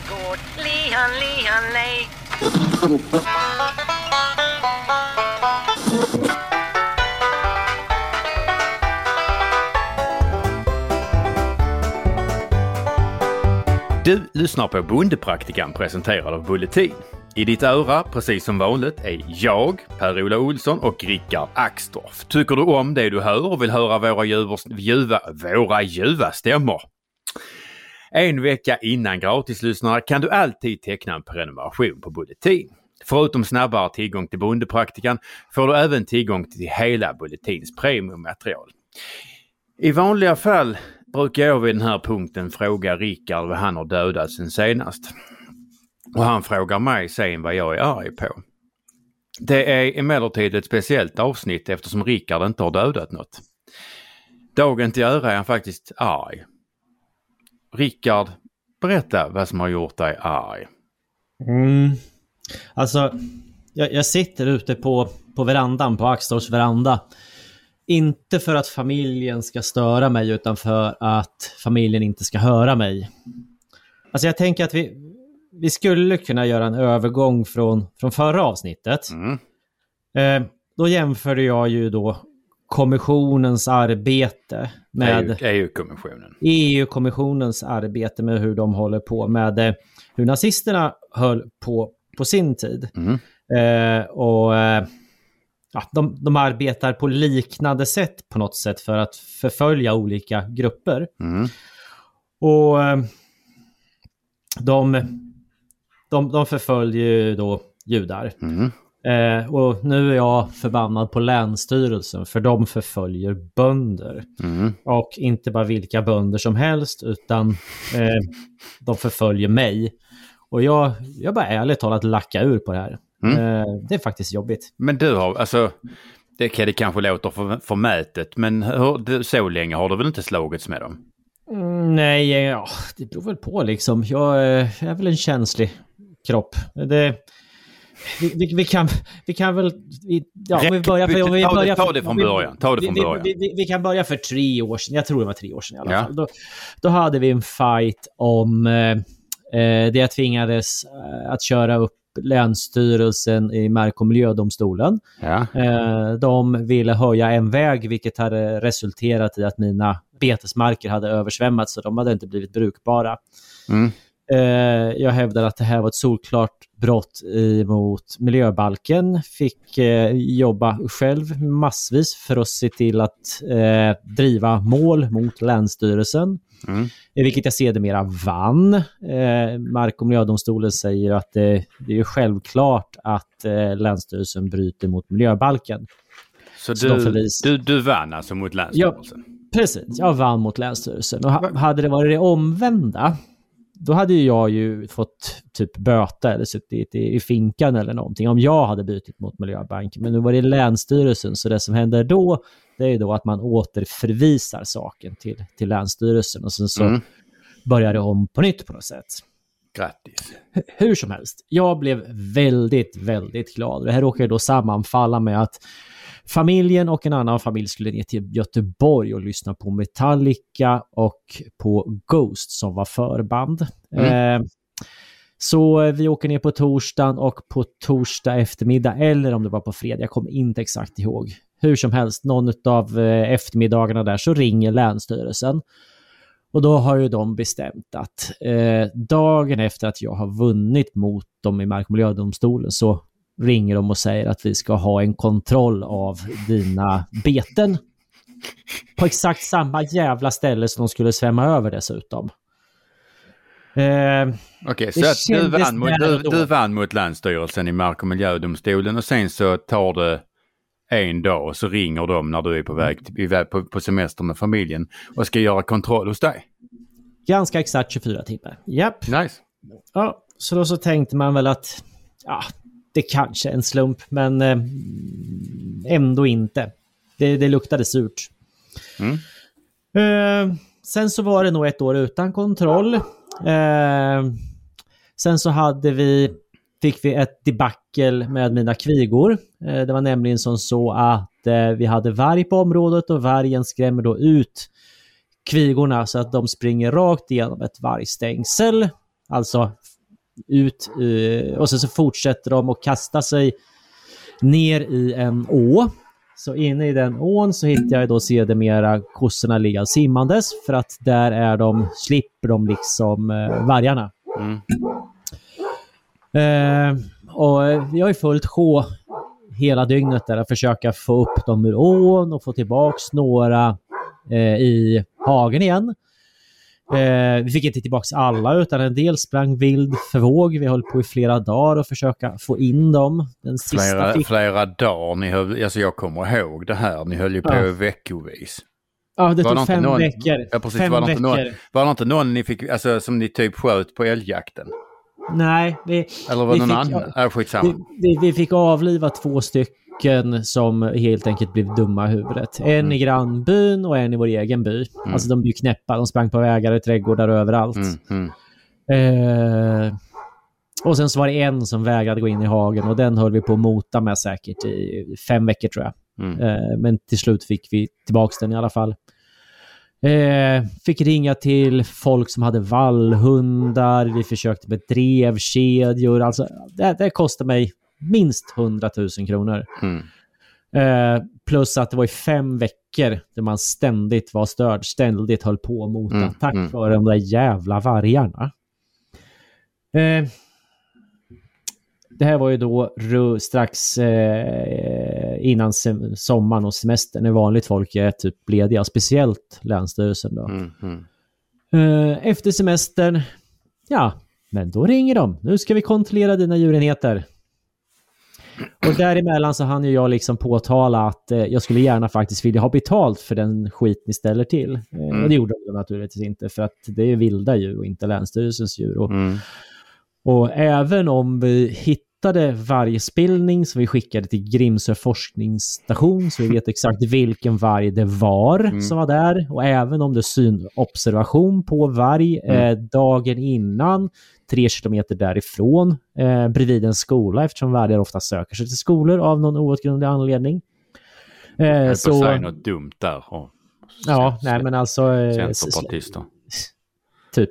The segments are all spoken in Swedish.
gård. Lihan, lihan, lej. Du lyssnar på Bondepraktikan presenterad av Bulletin. I ditt öra, precis som vanligt, är jag, Per-Ola Olsson och Rickard Axdorff. Tycker du om det du hör och vill höra våra ljuva, ljuva, våra ljuva stämmor? En vecka innan gratislyssnare kan du alltid teckna en prenumeration på Bulletin. Förutom snabbare tillgång till Bondepraktikan får du även tillgång till hela Bulletins premiummaterial. I vanliga fall brukar jag vid den här punkten fråga Rickard vad han har dödat sen senast. Och han frågar mig sen vad jag är arg på. Det är emellertid ett speciellt avsnitt eftersom Rickard inte har dödat något. Dagen till ära är han faktiskt arg. Rickard, berätta vad som har gjort dig arg. Mm. Alltså, jag, jag sitter ute på, på verandan, på Axtors veranda. Inte för att familjen ska störa mig, utan för att familjen inte ska höra mig. Alltså jag tänker att vi, vi skulle kunna göra en övergång från, från förra avsnittet. Mm. Eh, då jämförde jag ju då kommissionens arbete med EU- EU-kommissionen. EU-kommissionens arbete med hur de håller på med eh, hur nazisterna höll på på sin tid. Mm. Eh, och eh, ja, de, de arbetar på liknande sätt på något sätt för att förfölja olika grupper. Mm. Och eh, de, de, de förföljer ju då judar. Mm. Eh, och nu är jag förbannad på Länsstyrelsen för de förföljer bönder. Mm. Och inte bara vilka bönder som helst utan eh, de förföljer mig. Och jag, jag bara ärligt talat lacka ur på det här. Mm. Eh, det är faktiskt jobbigt. Men du har, alltså, det, det kanske låter för, förmätet, men hur, så länge har du väl inte slagits med dem? Mm, nej, ja, det beror väl på liksom. Jag eh, är väl en känslig kropp. Det, vi, vi, vi, kan, vi kan väl... Vi, ja, om vi börjar för, om vi Ta det- börjar ta för- det från början, ta det från början. Vi kan börja för tre år sedan. Jag tror det var tre år sedan i alla Ja. fall. Då, då hade vi en fight om eh, eh, det jag tvingades eh, att köra upp Länsstyrelsen i Mark och miljödomstolen. Ja. Eh, de ville höja en väg vilket hade resulterat i att mina betesmarker hade översvämmats så de hade inte blivit brukbara. Mm. Eh, jag hävdar att det här var ett solklart brott mot miljöbalken. Fick eh, jobba själv massvis för att se till att eh, driva mål mot Länsstyrelsen. Mm. Vilket jag sedermera vann. Eh, Mark och miljödomstolen säger att det, det är självklart att eh, Länsstyrelsen bryter mot miljöbalken. Så, Så du, du, du vann alltså mot Länsstyrelsen? Precis, jag vann mot Länsstyrelsen. Och ha, hade det varit det omvända, då hade ju jag ju fått typ böta eller suttit i, i finkan eller någonting om jag hade bytt mot miljöbanken. Men nu var det Länsstyrelsen, så det som händer då, det är ju då att man återförvisar saken till, till Länsstyrelsen och sen så Mm. börjar det om på nytt på något sätt. Grattis. Hur som helst, jag blev väldigt, väldigt glad. Det här råkade då sammanfalla med att familjen och en annan familj skulle ner till Göteborg och lyssna på Metallica och på Ghost som var förband. Mm. Eh, så vi åker ner på torsdagen och på torsdag eftermiddag, eller om det var på fredag, jag kommer inte exakt ihåg. Hur som helst, någon av eh, eftermiddagarna där så ringer Länsstyrelsen. Och då har ju de bestämt att eh, dagen efter att jag har vunnit mot dem i Mark och miljödomstolen så ringer de och säger att vi ska ha en kontroll av dina beten. På exakt samma jävla ställe som de skulle svämma över dessutom. Eh, Okej, så att du vann, mot, du, du vann mot Länsstyrelsen i Mark och miljödomstolen och sen så tar det en dag och så ringer de när du är på väg iväg på, på semester med familjen och ska göra kontroll hos dig. ganska exakt 24 timmar. Japp. Nice. Ja, så då så tänkte man väl att ja, det kanske är en slump, men eh, ändå inte. Det, det luktade surt. Mm. Eh, sen så var det nog ett år utan kontroll. Eh, sen så hade vi, fick vi ett debacle med mina kvigor. Eh, det var nämligen som så att eh, vi hade varg på området och vargen skrämmer då ut kvigorna så att de springer rakt igenom ett vargstängsel. Alltså ut eh, och sen så fortsätter de att kasta sig ner i en å. Så inne i den ån så hittar jag då sedermera kossorna ligga simmandes för att där är de, slipper de liksom eh, vargarna. Mm. Eh, och jag är fullt sjå hela dygnet där att försöka få upp dem ur ån och få tillbaks några eh, i hagen igen. Eh, vi fick inte tillbaks alla utan en del sprang vild för våg. Vi höll på i flera dagar att försöka få in dem. Den sista Flera, fick... flera dagar, ni höll, alltså jag kommer ihåg det här, ni höll ju på Ja. veckovis. Ja, det Var tog det fem någon- veckor. Ja, precis, fem var det, inte veckor. någon, var det inte någon ni fick, alltså, som ni typ sköt på älgjakten? Nej, vi, Eller var det någon fick- annan? Ja, skitsamma. vi, vi, vi fick avliva två stycken som helt enkelt blev dumma i huvudet. En Mm. i grannbyn och en i vår egen by. Alltså de blev knäppa. De sprang på vägar och trädgårdar och överallt. Mm, mm. Eh, och sen så var det en som vägrade gå in i hagen och den höll vi på att mota med säkert i fem veckor tror jag. Mm. Eh, men till slut fick vi tillbaka den i alla fall. Eh, fick ringa till folk som hade vallhundar. Vi försökte med drevkedjor. Alltså, det, det kostade mig minst 100 000 kronor. Mm. Eh, plus att det var i fem veckor där man ständigt var störd, ständigt höll på att mota. Mm, Tack mm. vare de där jävla vargarna. Eh, det här var ju då strax eh, innan sommaren och semestern när vanligt folk är typ lediga, speciellt Länsstyrelsen. Då. Mm, mm. Eh, efter semestern, ja, men då ringer de. Nu ska vi kontrollera dina djurenheter. Och däremellan så hann ju jag liksom påtala att eh, jag skulle gärna faktiskt vilja ha betalt för den skit ni ställer till. Eh, Och det gjorde de naturligtvis inte för att det är vilda djur och inte Länsstyrelsens djur. Och, Mm. och även om vi hittade varje spillning som vi skickade till Grimsö forskningsstation så vi vet exakt vilken varg det var som var där och även om det synobservation på varg eh, dagen innan tre kilometer därifrån eh, bredvid en skola eftersom vargar ofta söker sig till skolor av någon outgrundlig anledning. Eh, Jag höll på att säga något dumt där. Och, ja, nej men alltså... Eh, Centerpartister. typ.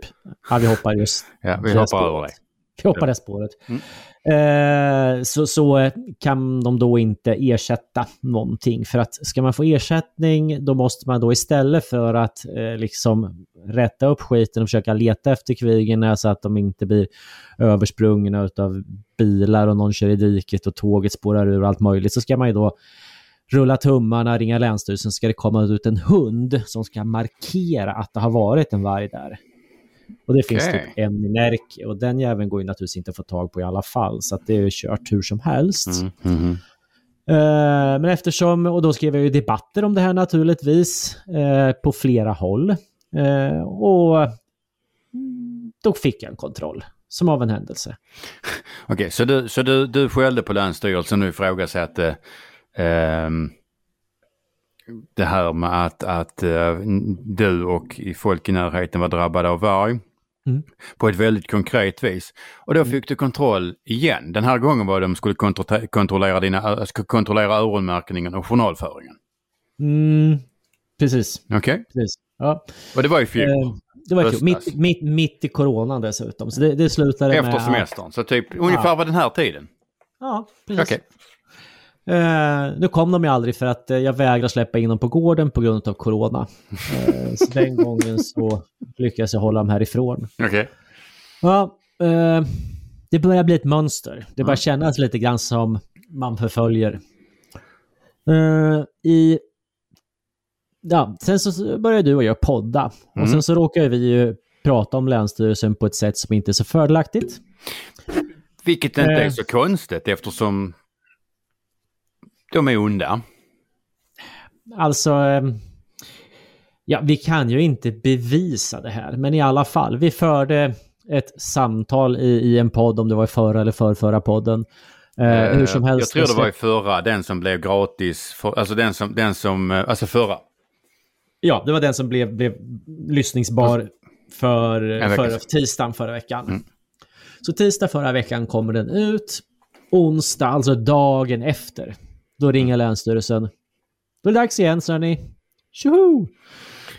Ja, vi hoppar just Ja, vi hoppar över det. Vi hoppar det spåret. Eh, så, så eh, kan de då inte ersätta någonting. För att ska man få ersättning då måste man då istället för att eh, liksom rätta upp skiten och försöka leta efter kvigerna så att de inte blir översprungna av bilar och någon kör i diket och tåget spårar ur och allt möjligt så ska man ju då rulla tummarna, ringa Länsstyrelsen, ska det komma ut en hund som ska markera att det har varit en varg där. Och det finns Okej. typ en i Närke och den jäveln går ju naturligtvis inte att få tag på i alla fall. Så att det är ju kört hur som helst. Mm, mhm. Eh, men eftersom, och då skrev jag ju debatter om det här naturligtvis eh, på flera håll. Eh, och mm, då fick jag en kontroll, som av en händelse. Okej, så, du, så du, du skällde på Länsstyrelsen och ifrågasatte ehm, det här med att, att eh, du och folk i närheten var drabbade av varg. Mm. På ett väldigt konkret vis. Och då fick du kontroll igen. Den här gången var det de skulle kontro- kontrollera, dina, skulle kontrollera öronmärkningen och journalföringen. Mm, precis, Okej? precis. Ja. Och det var i fjol. Eh, det var. Höstas. Mitt, mitt, mitt i coronan dessutom. Så det, det slutade med... Efter semestern. Så typ ungefär vid den här tiden. Ja, precis. Okej. Eh, nu kom de ju aldrig för att eh, jag vägrar släppa in dem på gården på grund av corona. Eh, så den gången så lyckades jag hålla dem härifrån. Okej. Ja, eh, det börjar bli ett mönster. Det börjar kännas lite grann som man förföljer. Eh, I... Ja, sen så började du och jag podda. Och sen så råkar vi ju prata om Länsstyrelsen på ett sätt som inte är så fördelaktigt. Vilket inte Eh. är så konstigt eftersom de är onda. Alltså, ehm, ja, vi kan ju inte bevisa det här, men i alla fall, vi förde ett samtal i, i en podd, om det var i förra eller förrförra podden. Eh, hur som helst. Jag tror det var i förra, den som blev gratis. För, alltså den som, den som, eh, alltså förra. Ja, det var den som blev, blev lyssningsbar för, vecka för tisdagen förra veckan. Så tisdag förra veckan kommer den ut. Onsdag, alltså dagen efter, då ringer Länsstyrelsen. Då är det dags igen, så ni. Tjoho!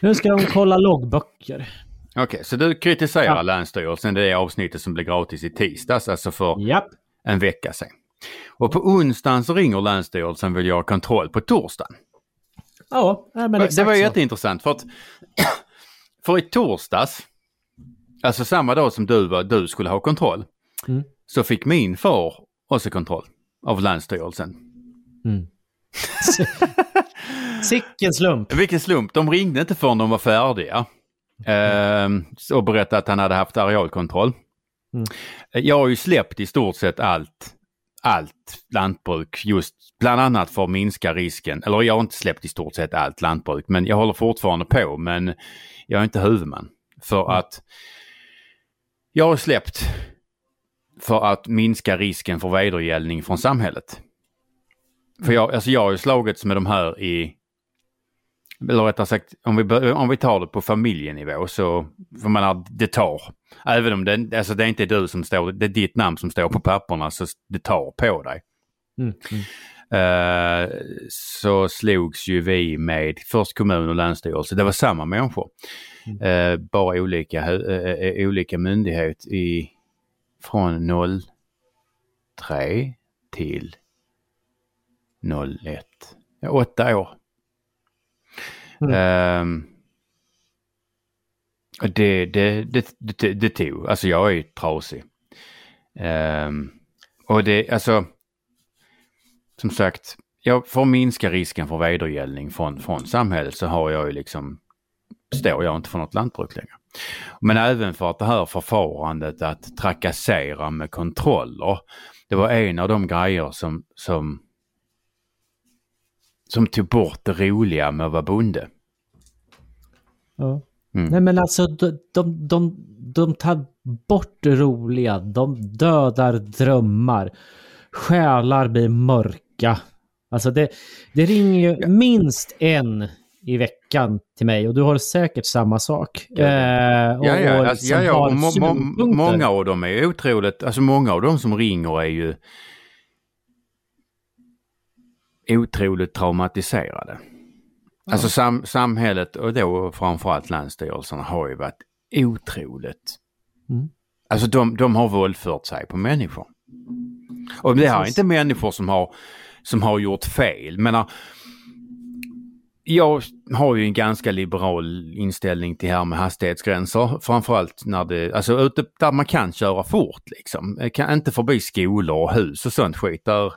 Nu ska de kolla loggböcker. Okej, så du kritiserar Ja. Länsstyrelsen det avsnittet som blev gratis i tisdags, alltså för Japp. en vecka sedan. Och på onsdagen så ringer Länsstyrelsen och vill göra kontroll på torsdagen. Ja, men exakt det var så. jätteintressant för att för i torsdags, alltså samma dag som du, var, du skulle ha kontroll, Mm. så fick min far också kontroll av Länsstyrelsen. Mm. Sicken slump. Vilken slump, de ringde inte förrän de var färdiga. Ehm, och berättade att han hade haft arealkontroll. Mm. Jag har ju släppt i stort sett allt, allt lantbruk just bland annat för att minska risken. Eller jag har inte släppt i stort sett allt lantbruk men jag håller fortfarande på men jag är inte huvudman. För att jag har släppt för att minska risken för vedergällning från samhället. För jag, alltså jag har ju slagits med de här i eller rättare sagt, om vi, om vi tar det på familjenivå så, för man har, det tar. Även om det, alltså det är inte du som står, det är ditt namn som står på papperna så det tar på dig. Mm. Mm. Eh, så slogs ju vi med först kommun och länsstyrelse. Det var samma människor. Eh, bara olika, eh, olika myndighet i från 03 till 01. Ja, åtta år. Mm. Och det, det, det, det, det tog, alltså jag är ju trasig. Ehm, och det, alltså, som sagt, jag, för att minska risken för vedergällning från, från samhället så har jag ju liksom, står jag inte för något lantbruk längre. Men även för att det här förfarandet att trakassera med kontroller, det var en av de grejer som, som, som tog bort det roliga med att vara bonde. Ja. Mm. Nej men alltså de, de, de, de tar bort det roliga, de dödar drömmar, själar blir mörka. Alltså det, det ringer ju minst en i veckan till mig och du har säkert samma sak. Ja. Eh, och, Ja, ja, och alltså, ja, ja. Må, må, många av dem är otroligt, alltså många av dem som ringer är ju otroligt traumatiserade. Alltså sam, samhället och då framförallt länsstyrelserna har ju varit otroligt. Mm. Alltså de, de har våldfört sig på människor. Och det här är inte människor som har, som har gjort fel. Men jag har ju en ganska liberal inställning till här med hastighetsgränser. Framförallt när det, alltså ute där man kan köra fort liksom. Eh, Kan, inte förbi skolor och hus och sånt skit. Där,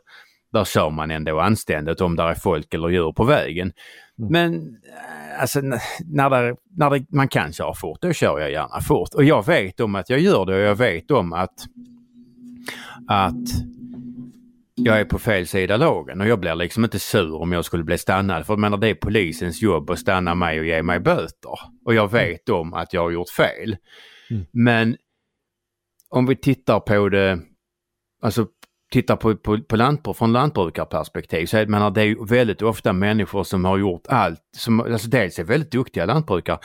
där kör man ändå anständigt om där är folk eller djur på vägen. Mm. Men eh, alltså när, det, när det, man kan köra fort, då kör jag gärna fort. Och jag vet om att jag gör det och jag vet om att, att jag är på fel sida lagen och jag blir liksom inte sur om jag skulle bli stannad. För jag menar det är polisens jobb att stanna mig och ge mig böter. Och jag vet om att jag har gjort fel. Mm. Men om vi tittar på det, alltså tittar på, på, på lantbruk, från lantbrukarperspektiv så är menar, det är väldigt ofta människor som har gjort allt, som alltså dels är väldigt duktiga lantbrukare.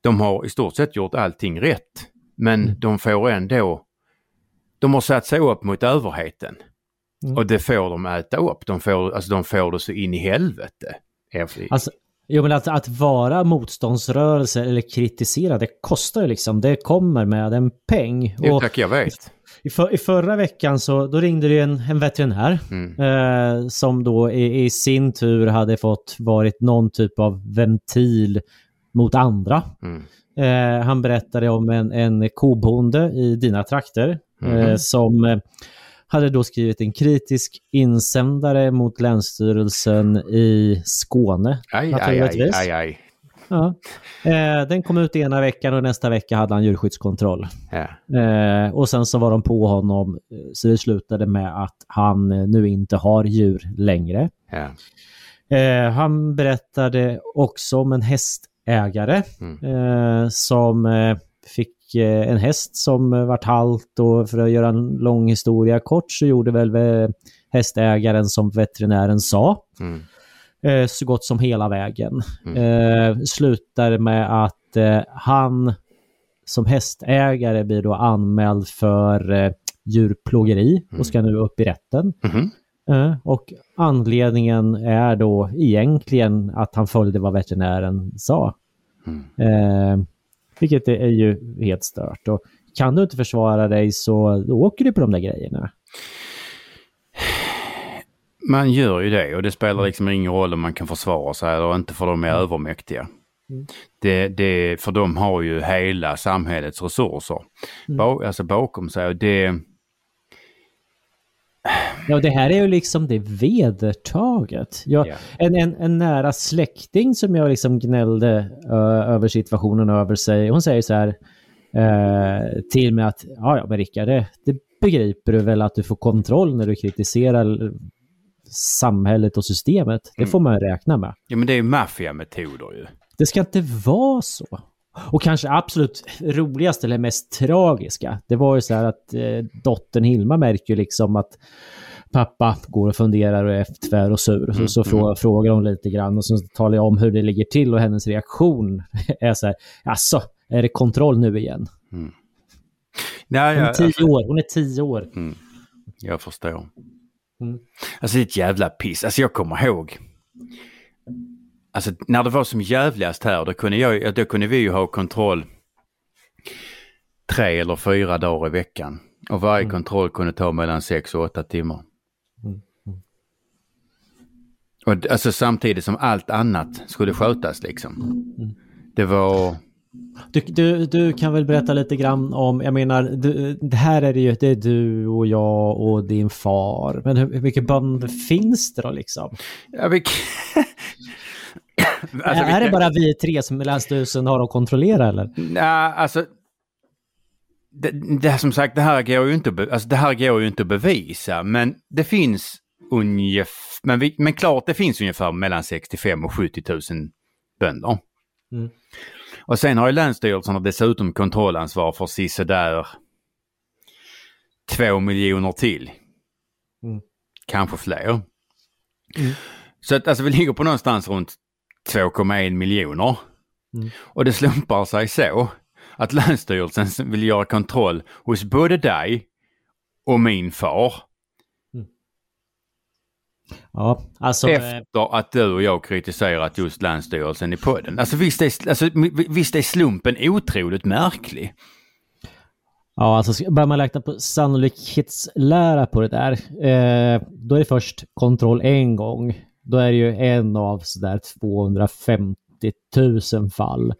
De har i stort sett gjort allting rätt. Men Mm. de får ändå, de har satt sig upp mot överheten. Mm. Och det får de äta upp. De får, alltså de får det så in i helvete. Alltså, jo, men att, att vara motståndsrörelse eller kritisera, det kostar ju liksom. Det kommer med en peng. Jo, tack, jag vet. I, för, I förra veckan så då ringde det en, en veterinär Mm. eh, som då i, i sin tur hade fått varit någon typ av ventil mot andra. Mm. Eh, han berättade om en, en kobonde i dina trakter Mhm. eh, som eh, hade då skrivit en kritisk insändare mot Länsstyrelsen i Skåne. Aj, aj, aj, aj, aj. Ja. Eh, den kom ut ena veckan och nästa vecka hade han djurskyddskontroll. Ja. Eh, och sen så var de på honom eh, så det slutade med att han eh, nu inte har djur längre. Ja. Eh, han berättade också om en hästägare Mm. eh, som fick en häst som vart halt och för att göra en lång historia kort så gjorde väl hästägaren som veterinären sa. Mm. Eh, så gott som hela vägen. Mm. Eh, slutar med att eh, han som hästägare blir då anmäld för eh, djurplågeri och ska nu upp i rätten. Mhm. Eh, och anledningen är då egentligen att han följde vad veterinären sa. Mm. Eh, Vilket är ju helt stört. Och kan du inte försvara dig så åker du på de där grejerna. Man gör ju det och det spelar liksom ingen roll om man kan försvara sig eller inte för de är mm. övermäktiga. Mm. Det, det, för de har ju hela samhällets resurser mm. ba, alltså bakom sig. Och det, Ja, det här är ju liksom det vedertaget. Jag, yeah. en, en, en nära släkting som jag liksom gnällde uh, över situationen över sig, hon säger så här uh, till mig att ja, ja, men Rickard, det, det begriper du väl att du får kontroll när du kritiserar samhället och systemet. Det får man räkna med. Ja, men det är maffiametoder ju. Det ska inte vara så. Och kanske absolut roligaste eller mest tragiska, det var ju så här att eh, dottern Hilma märker ju liksom att pappa går och funderar och är tvär och sur. Mm, så, så mm. frågar hon lite grann och så talar jag om hur det ligger till och hennes reaktion är så här, alltså, är det kontroll nu igen? Mm. Ja, hon är tio alltså, år, hon är tio år. Mm. Jag förstår. Mm. Alltså det är ett jävla piss. Alltså jag kommer ihåg. Alltså när det var som jävligast här då kunde, jag, då kunde vi ju ha kontroll tre eller fyra dagar i veckan. Och varje mm. kontroll kunde ta mellan sex och åtta timmar. Mm. Mm. Och alltså samtidigt som allt annat skulle skötas liksom. Mm. Det var... Du, du, du kan väl berätta lite grann om, jag menar, du, det här är det ju, det är du och jag och din far. Men hur, hur mycket band finns det då liksom? Ja, vi... alltså, är det bara vi tre som Länsstyrelsen har att kontrollera eller? Nej, alltså det, det, som sagt, det här går ju inte, alltså, det här går ju inte att bevisa, men det finns ungefär, men, vi, men klart det finns ungefär mellan 65 och 70 000 bönder. Mm. Och sen har ju länsstyrelserna dessutom kontrollansvar för sisådär två miljoner till. Mm. Kanske fler. Mm. Så att alltså vi ligger på någonstans runt 2,1 miljoner. Mm. Och det slumpar sig så att Länsstyrelsen vill göra kontroll hos både dig och min far. Ja, alltså... Eh, Efter att du och jag kritiserat just Länsstyrelsen i podden. Alltså visst är, alltså, visst är slumpen otroligt märklig. Ja, alltså börjar man räkna på sannolikhetslära på det där, eh, då är det först kontroll en gång. Då är det ju en av sådär 250 000 fall.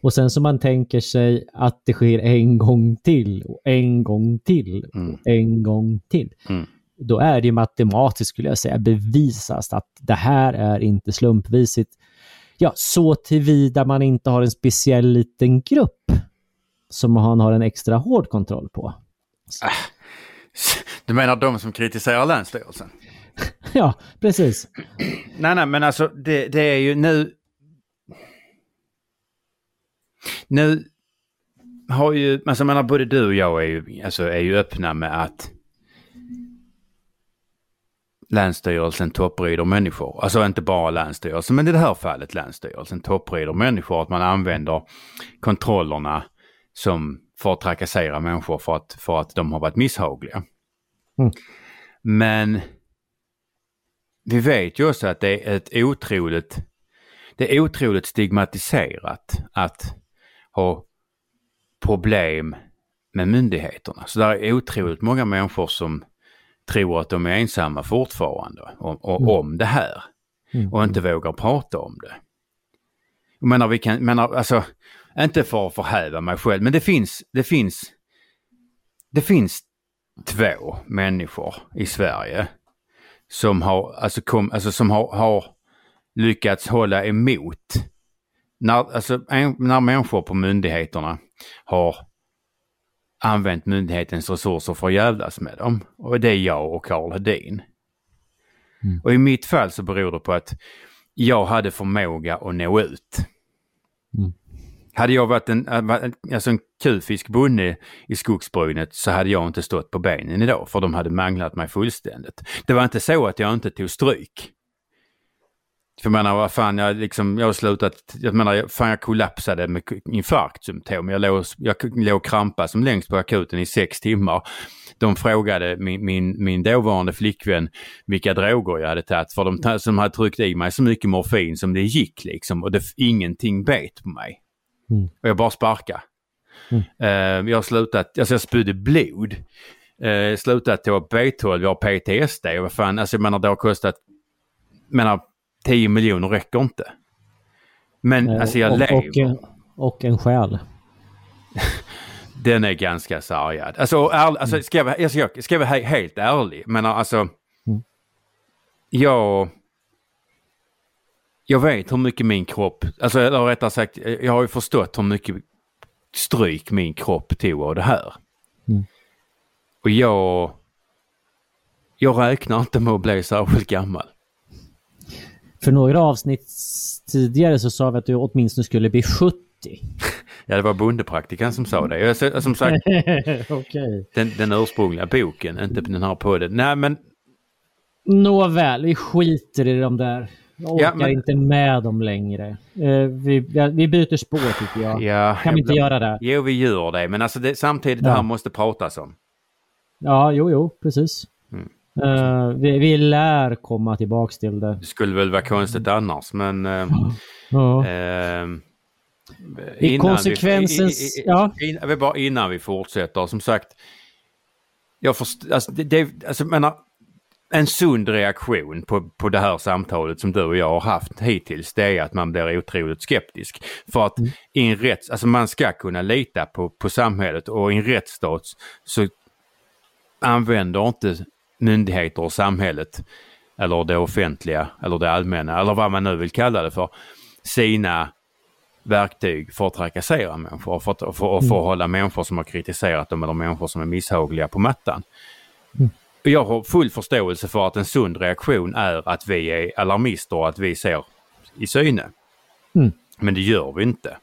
Och sen så man tänker sig att det sker en gång till och en gång till och mm. en gång till. Mm. Då är det matematiskt skulle jag säga bevisas att det här är inte slumpvisigt. Ja, så tillvida man inte har en speciell liten grupp som man har en extra hård kontroll på. Ah, du menar de som kritiserar Länsstyrelsen? ja, precis. nej, nej, men alltså det, det är ju nu nu har ju, alltså menar både du och jag är ju, alltså är ju öppna med att Länsstyrelsen topprider människor. Alltså inte bara Länsstyrelsen, men i det här fallet Länsstyrelsen topprider människor. Att man använder kontrollerna som för att trakassera människor för att, för att de har varit misshagliga. Mm. Men vi vet ju också att det är ett otroligt, det är otroligt stigmatiserat att ha problem med myndigheterna. Så det är otroligt många människor som tror att de är ensamma fortfarande om, mm. om det här. Mm. Och inte vågar prata om det. Jag menar, vi kan, menar, alltså, inte för att förhäva mig själv, men det finns, det finns, det finns två människor i Sverige som har, alltså, kom, alltså som har, har lyckats hålla emot när, alltså, när människor på myndigheterna har använt myndighetens resurser för att jävlas med dem. Och det är jag och Karl Hedin. Mm. Och i mitt fall så beror det på att jag hade förmåga att nå ut. Mm. Hade jag varit en, alltså en kufisk bonde i skogsbrynet så hade jag inte stått på benen idag för de hade manglat mig fullständigt. Det var inte så att jag inte tog stryk. För jag menar, vad fan, jag, liksom, jag har slutat, jag menar, fan jag kollapsade med infarktsymptom. Jag låg, jag låg krampa som längst på akuten i sex timmar. De frågade min, min, min dåvarande flickvän vilka droger jag hade tagit för de som hade tryckt i mig så mycket morfin som det gick liksom och det, ingenting bet på mig. Mm. Och jag bara sparkade. Eh, jag har slutat, alltså jag spydde blod. Uh, slutat ta B12, jag har PTSD och vad fan, alltså jag menar det har kostat, menar 10 miljoner räcker inte. Men Eh, alltså jag och, lever. Och, och en själ. Den är ganska sargad. Alltså, ärl, alltså ska, jag, alltså, jag, ska jag vara he- helt ärlig, men alltså... Jag... Jag vet hur mycket min kropp, alltså eller rättare sagt, jag har ju förstått hur mycket stryk min kropp tog av det här. Mm. Och jag... Jag räknar inte med att bli särskilt gammal. För några avsnitt tidigare så sa vi att du åtminstone skulle bli 70. Ja, det var bondepraktikan som sa det. Jag, som sagt, Okej. den, den ursprungliga boken, inte den här podden. Nej, men Nåväl, vi skiter i de där. Jag orkar Ja, men- inte med dem längre. Eh, vi, vi byter spår tycker jag. ja... kan vi inte blir- göra det? Jo, vi gör det, men alltså det, samtidigt Ja. det här måste pratas om. Ja, jo, jo, precis. Mm. Eh, vi, vi lär komma tillbaks till det. Det skulle väl vara konstigt annars, men... Ja. I innan konsekvensens- Vi, ja. bara innan fortsätter, som sagt. Jag först, alltså, det, det, alltså, menar, en sund reaktion på, på det här samtalet som du och jag har haft hittills, det är att man blir otroligt skeptisk. För att i en rätts, alltså man ska kunna lita på, på samhället och i en rättsstat så använder inte myndigheter och samhället eller det offentliga eller det allmänna eller vad man nu vill kalla det för sina verktyg för att trakassera människor och för att, för, för att hålla människor som har kritiserat dem eller människor som är misshagliga på mattan. Och Jag har full förståelse för att en sund reaktion är att vi är alarmister och att vi ser i syne. Mm. Men det gör vi inte.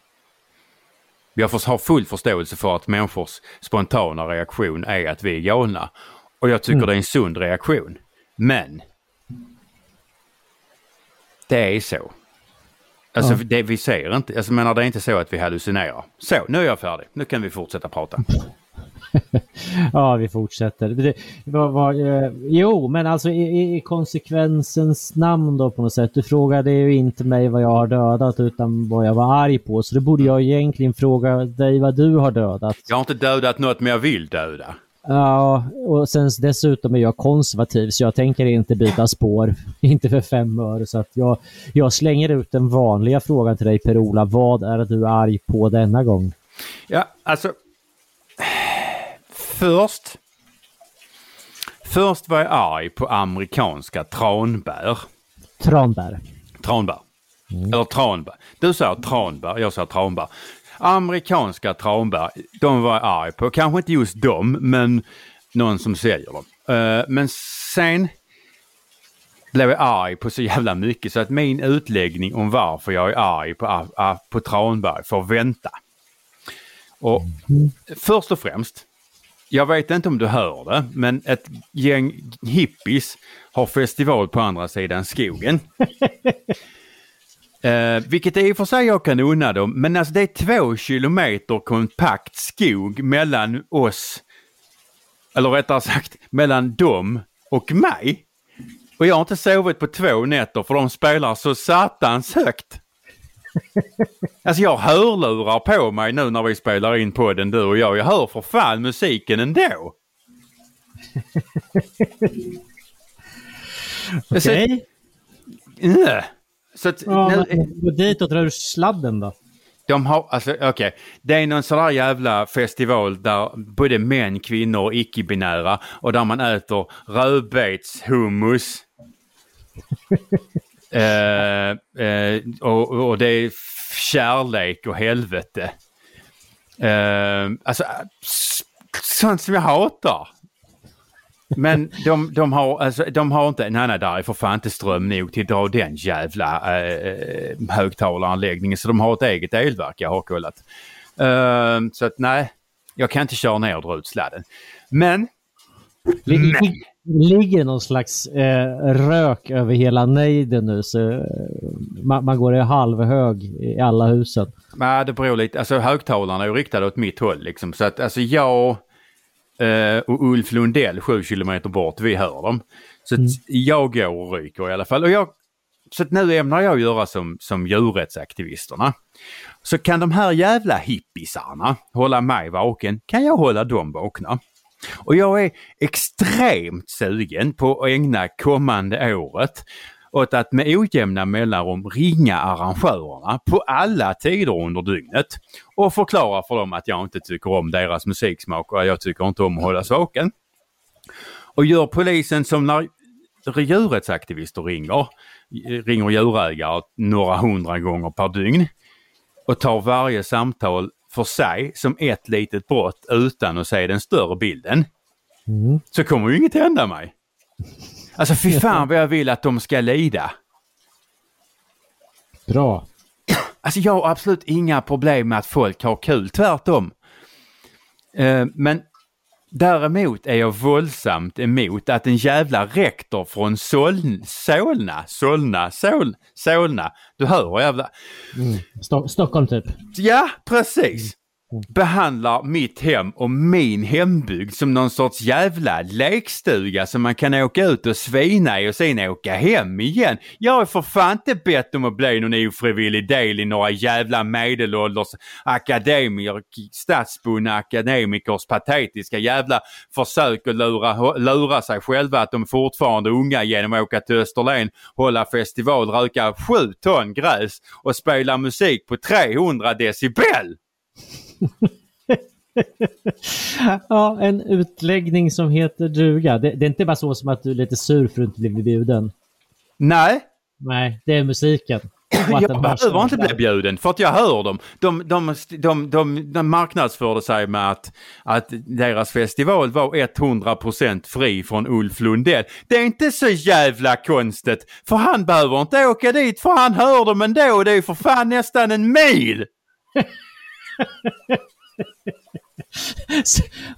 Jag har full förståelse för att människors spontana reaktion är att vi är galna. Och jag tycker det är en sund reaktion. Men det är så. Alltså Ja. det vi ser inte, alltså menar det är inte så att vi hallucinerar. Så, nu är jag färdig. Nu kan vi fortsätta prata. Ja, vi fortsätter. Det, vad, vad, eh, jo, men alltså i, i- konsekvensens namn då på något sätt. Du frågade ju inte mig vad jag har dödat utan vad jag var arg på. Så då borde jag egentligen fråga dig vad du har dödat. Jag har inte dödat något men jag vill döda. Ja, och sen dessutom är jag konservativ så jag tänker inte byta spår. Inte för fem öre. Så att jag, jag slänger ut den vanliga frågan till dig Per-Ola. Vad är du arg på denna gång? Ja, alltså. Först. Först var jag arg på amerikanska tranbär. Tranbär. Tranbär. Eller tranbär. Du säger tranbär, jag säger tranbär. Amerikanska tranbär, de var jag arg på. Kanske inte just dem, men någon som säljer dem. Eh, men sen blev jag arg på så jävla mycket så att min utläggning om varför jag är arg på, a- på tranbär får vänta. Och först och främst, jag vet inte om du hör det, men ett gäng hippies har festival på andra sidan skogen. Eh, vilket i och för sig jag kan unna dem, men alltså det är två kilometer kompakt skog mellan oss, eller rättare sagt mellan dem och mig. Och jag har inte sovit på två nätter för de spelar så satans högt. Alltså jag hörlurar på mig nu när vi spelar in podden du och jag. Jag hör för fan musiken ändå. Okej. Äh. Så att, Ja, men gå dit och dra ur sladden då. De har, alltså okej, det är någon sån där jävla festival där både män, kvinnor och icke-binära och där man äter rödbetshummus. eh, eh, och, och det är kärlek och helvete. Eh, alltså, sånt som jag hatar. Men de, de, har, alltså, de har inte, nej nej där är för fan inte ström nog till att dra den jävla eh, högtalaranläggningen så de har ett eget elverk jag har kollat. Eh, så att nej, jag kan inte köra ner och dra ut sladden. Men, men Ligger det någon slags eh, rök över hela nejden nu så eh, man, man går i halvhög i alla husen. nej, det beror lite, alltså högtalarna är ju riktade åt mitt håll liksom. Så att alltså jag eh, och Ulf Lundell sju kilometer bort, vi hör dem. Så att jag går och ryker i alla fall. Och jag, så nu ämnar jag göra som, som djurrättsaktivisterna. Så kan de här jävla hippisarna hålla mig vaken, kan jag hålla dem vakna. Och jag är extremt sugen på att ägna kommande året åt att med ojämna mellanrum ringa arrangörerna på alla tider under dygnet och förklara för dem att jag inte tycker om deras musiksmak och jag tycker inte om att hållas vaken. Och gör polisen som när djurrättsaktivister ringer, ringer djurägare några hundra gånger per dygn och tar varje samtal för sig som ett litet brott utan att se den större bilden. Mm. Så kommer ju inget hända mig. Alltså fy fan vad jag vill att de ska lida. Bra. Alltså jag har absolut inga problem med att folk har kul, tvärtom. Eh, men däremot är jag våldsamt emot att en jävla rektor från Solna, Solna, Solna, Sol, Solna, du hör jävla... Mm. Sto- Stockholm typ. Ja, precis. Behandlar mitt hem och min hembygd som någon sorts jävla lekstuga som man kan åka ut och svina i och sen åka hem igen. Jag har för fan inte bett om att bli någon ofrivillig del i några jävla medelålders akademiker, stadsbundna akademikers patetiska jävla försök att lura, lura sig själva att de fortfarande är unga genom att åka till Österlen, hålla festival, röka sju ton gräs och spela musik på 300 decibel ja, en utläggning som heter duga. Det, det är inte bara så som att du är lite sur för att du inte blivit bjuden. Nej, Nej, det är musiken. Jag behöver inte bli bjuden för att jag hör dem. De, de, de, de, de marknadsförde sig med att, att deras festival var 100% fri från Ulf Lundell. Det är inte så jävla konstigt för han behöver inte åka dit för han hör dem ändå. Det är för fan nästan en mil!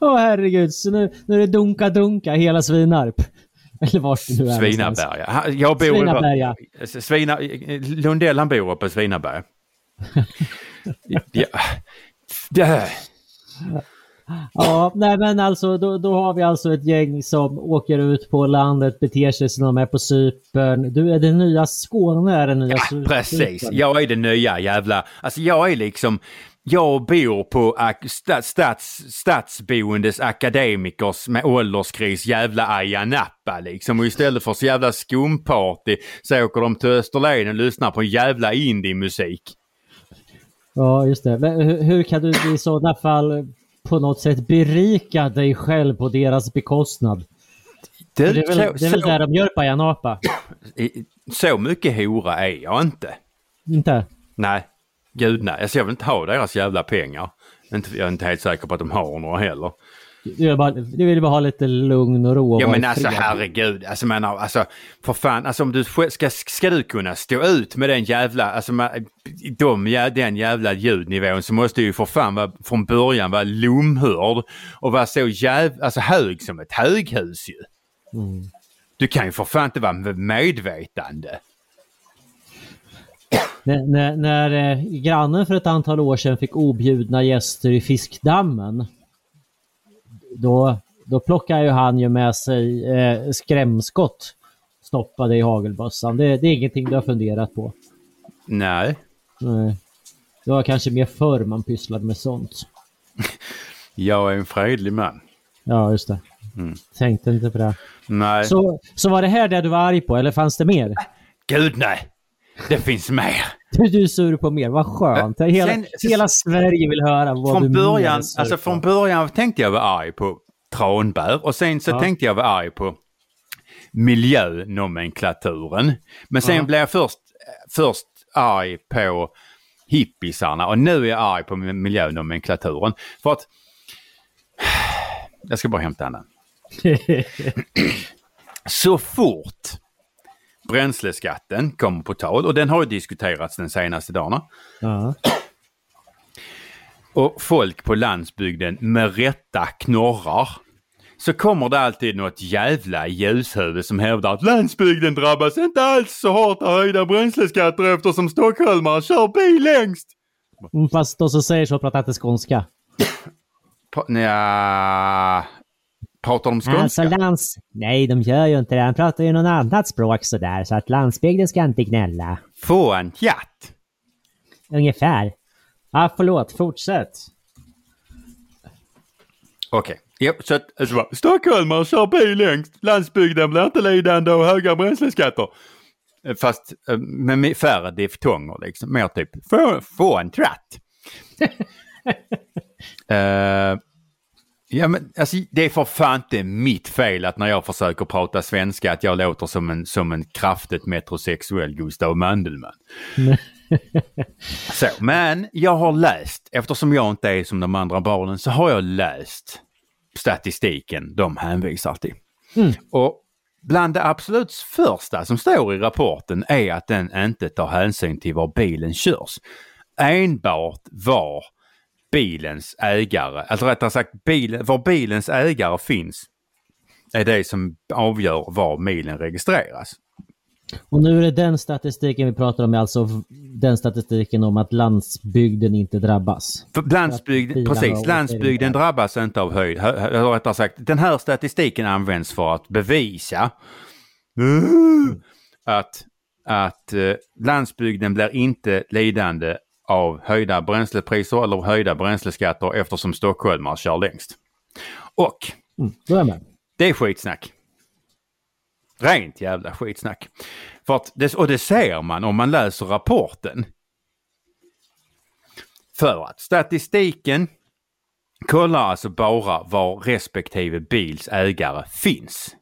Åh herregud, så nu, nu är det dunka-dunka hela Svinarp. Eller vart det nu är. Svinaberga. Jag bor Svinaberga. Svina, Lundell han bor uppe i Svinaberga. ja. Det, Ja, nej men alltså då, då har vi alltså ett gäng som åker ut på landet, beter sig som de är på Cypern. Du är det nya Skåne, är det nya Cypern. Precis, jag är det nya jävla, alltså jag är liksom, jag bor på stats, stadsboendes akademikers med ålderskris jävla Ayia Napa liksom. Och istället för så jävla skumparty så åker de till Österlen och lyssnar på jävla indie-musik. Ja, just det. Men hur, hur kan du i sådana fall på något sätt berika dig själv på deras bekostnad? För det är väl, så, det är väl så, det de gör på Ayia Napa? så mycket hora är jag inte. Inte? Nej, gud nej. Alltså jag vill inte ha deras jävla pengar. Inte, jag är inte helt säker på att de har några heller. Du vill bara, du vill bara ha lite lugn och ro och Ja men alltså fred. herregud, alltså menar, alltså för fan, alltså om du ska, ska du kunna stå ut med den jävla, alltså de, den jävla ljudnivån så måste du ju för fan vara, från början vara lomhörd och vara så jävla, alltså hög som ett höghus ju. Mm. Du kan ju för fan inte vara medvetande. När, när, när eh, grannen för ett antal år sedan fick objudna gäster i fiskdammen. Då, då plockade ju han ju med sig eh, skrämskott stoppade i hagelbössan. Det, det är ingenting du har funderat på. Nej. Nej. Det var kanske mer förr man pysslade med sånt. Jag är en fredlig man. Ja, just det. Mm. Tänkte inte på det. Nej. Så, så var det här det du var arg på, eller fanns det mer? Gud nej. Det finns mer. Du, du är sur på mer, vad skönt. Hela, Sen- hela Sverige vill höra vad från du början, sur alltså från början tänkte jag vara arg på tranbär och sen så Ja. tänkte jag vara arg på miljönomenklaturen. Men sen Ja. blev jag först, först arg på hippisarna och nu är jag arg på miljönomenklaturen. För att... Jag ska bara hämta henne. Så fort bränsleskatten kommer på tal och den har ju diskuterats den senaste dagarna. ja. och folk på landsbygden med rätta knorrar så kommer det alltid något jävla ljushuvud som hävdar att landsbygden drabbas inte alls så hårt av höjda bränsleskatter eftersom stockholmare kör bil längst. Mm, Fast de som säger så pratar inte skånska. Nja, pratar de skånska? Alltså lands... Nej, de gör ju inte det. Han pratar ju något annat språk sådär, så att landsbygden ska inte gnälla. Få en jatt. Ungefär. Ah, förlåt, fortsätt. Okej. Ja, så att, alltså, Stockholmare kör bil längst. Landsbygden blir inte lidande av höga bränsleskatter. Fast eh, med färre diftonger liksom. Mer typ, få, få en tratt. Eh, ja men alltså det är för fan inte mitt fel att när jag försöker prata svenska att jag låter som en, som en kraftigt metrosexuell Gustav Mandelmann. Så, men jag har läst, eftersom jag inte är som de andra barnen, så har jag läst statistiken de hänvisar till. Mm. Och bland det absolut första som står i rapporten är att den inte tar hänsyn till var bilen körs. Enbart var bilens ägare, alltså rättare sagt bilen, var bilens ägare finns är det som avgör var milen registreras. Och nu är det den statistiken vi pratar om, alltså den statistiken om att landsbygden inte drabbas. För landsbygd, bilarna precis, landsbygden drabbas inte av höjd. rättare sagt, den här statistiken används för att bevisa att, att eh, landsbygden blir inte lidande av höjda bränslepriser eller höjda bränsleskatter eftersom stockholmare kör längst. Och Mm, är det är skitsnack. Rent jävla skitsnack. För att det, och det ser man om man läser rapporten. För att statistiken kollar alltså bara var respektive bils ägare finns.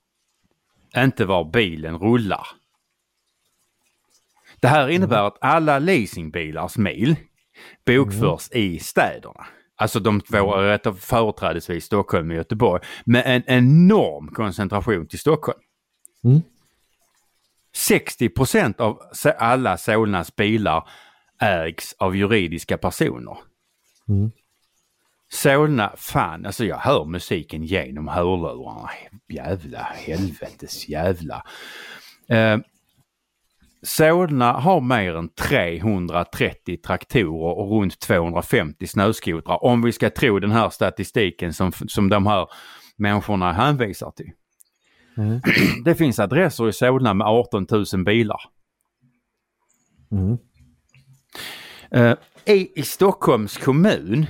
Inte var bilen rullar. Det här innebär att alla leasingbilars mil bokförs i städerna. Alltså de två rätt- företrädesvis Stockholm och Göteborg med en enorm koncentration till Stockholm. Mm. 60 procent av alla Solnas bilar ägs av juridiska personer. Mm. Solna, fan alltså jag hör musiken genom hörlurarna. Jävla helvetes jävla. Eh, Solna har mer än 330 traktorer och runt 250 snöskotrar om vi ska tro den här statistiken som, som de här människorna hänvisar till. Mm. Det finns adresser i Solna med 18 000 bilar. Mm. Eh, i, I Stockholms kommun,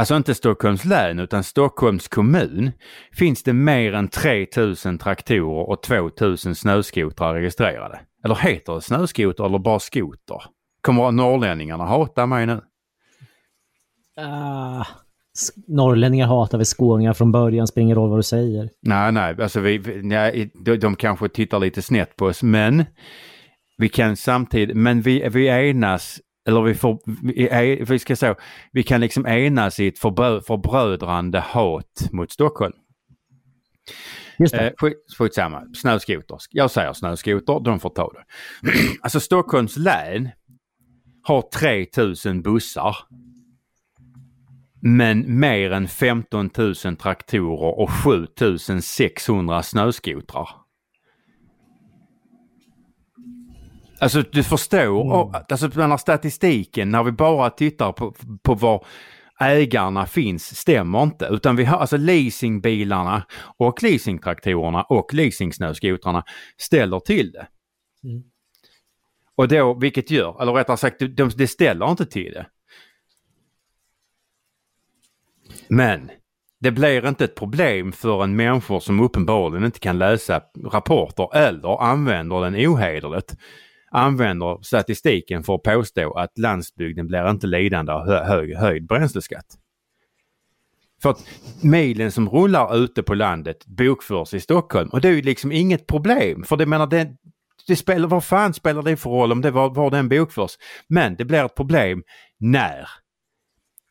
alltså inte Stockholms län utan Stockholms kommun, finns det mer än 3000 traktorer och 2000 snöskotrar registrerade. Eller heter det snöskoter eller bara skoter? Kommer norrlänningarna hata mig nu? S- norrlänningar hatar väl skåningar från början, spelar ingen roll vad du säger. Nej, nej, alltså vi- nej, de, de kanske tittar lite snett på oss, men vi kan samtidigt, men vi, vi enas, eller vi får, vi, vi ska säga, vi kan liksom enas i ett förbrö, förbrödrande hat mot Stockholm. Just det. Eh, skit, skitsamma, snöskoter. Jag säger snöskoter, de får ta det. alltså Stockholms län har 3000 bussar. Men mer än 15 000 traktorer och 7600 snöskotrar. Alltså du förstår, och, alltså den här statistiken när vi bara tittar på, på var ägarna finns stämmer inte. Utan vi har alltså leasingbilarna och leasingtraktorerna och leasingsnöskotrarna ställer till det. Mm. Och då, vilket gör, eller rättare sagt, de, de ställer inte till det. Men det blir inte ett problem för en människor som uppenbarligen inte kan läsa rapporter eller använder den ohederligt. Använder statistiken för att påstå att landsbygden blir inte lidande av hö hög, höjd bränsleskatt. För att milen som rullar ute på landet bokförs i Stockholm och det är ju liksom inget problem. För det menar det, det spelar, vad fan spelar det för roll om det var, var den bokförs? Men det blir ett problem när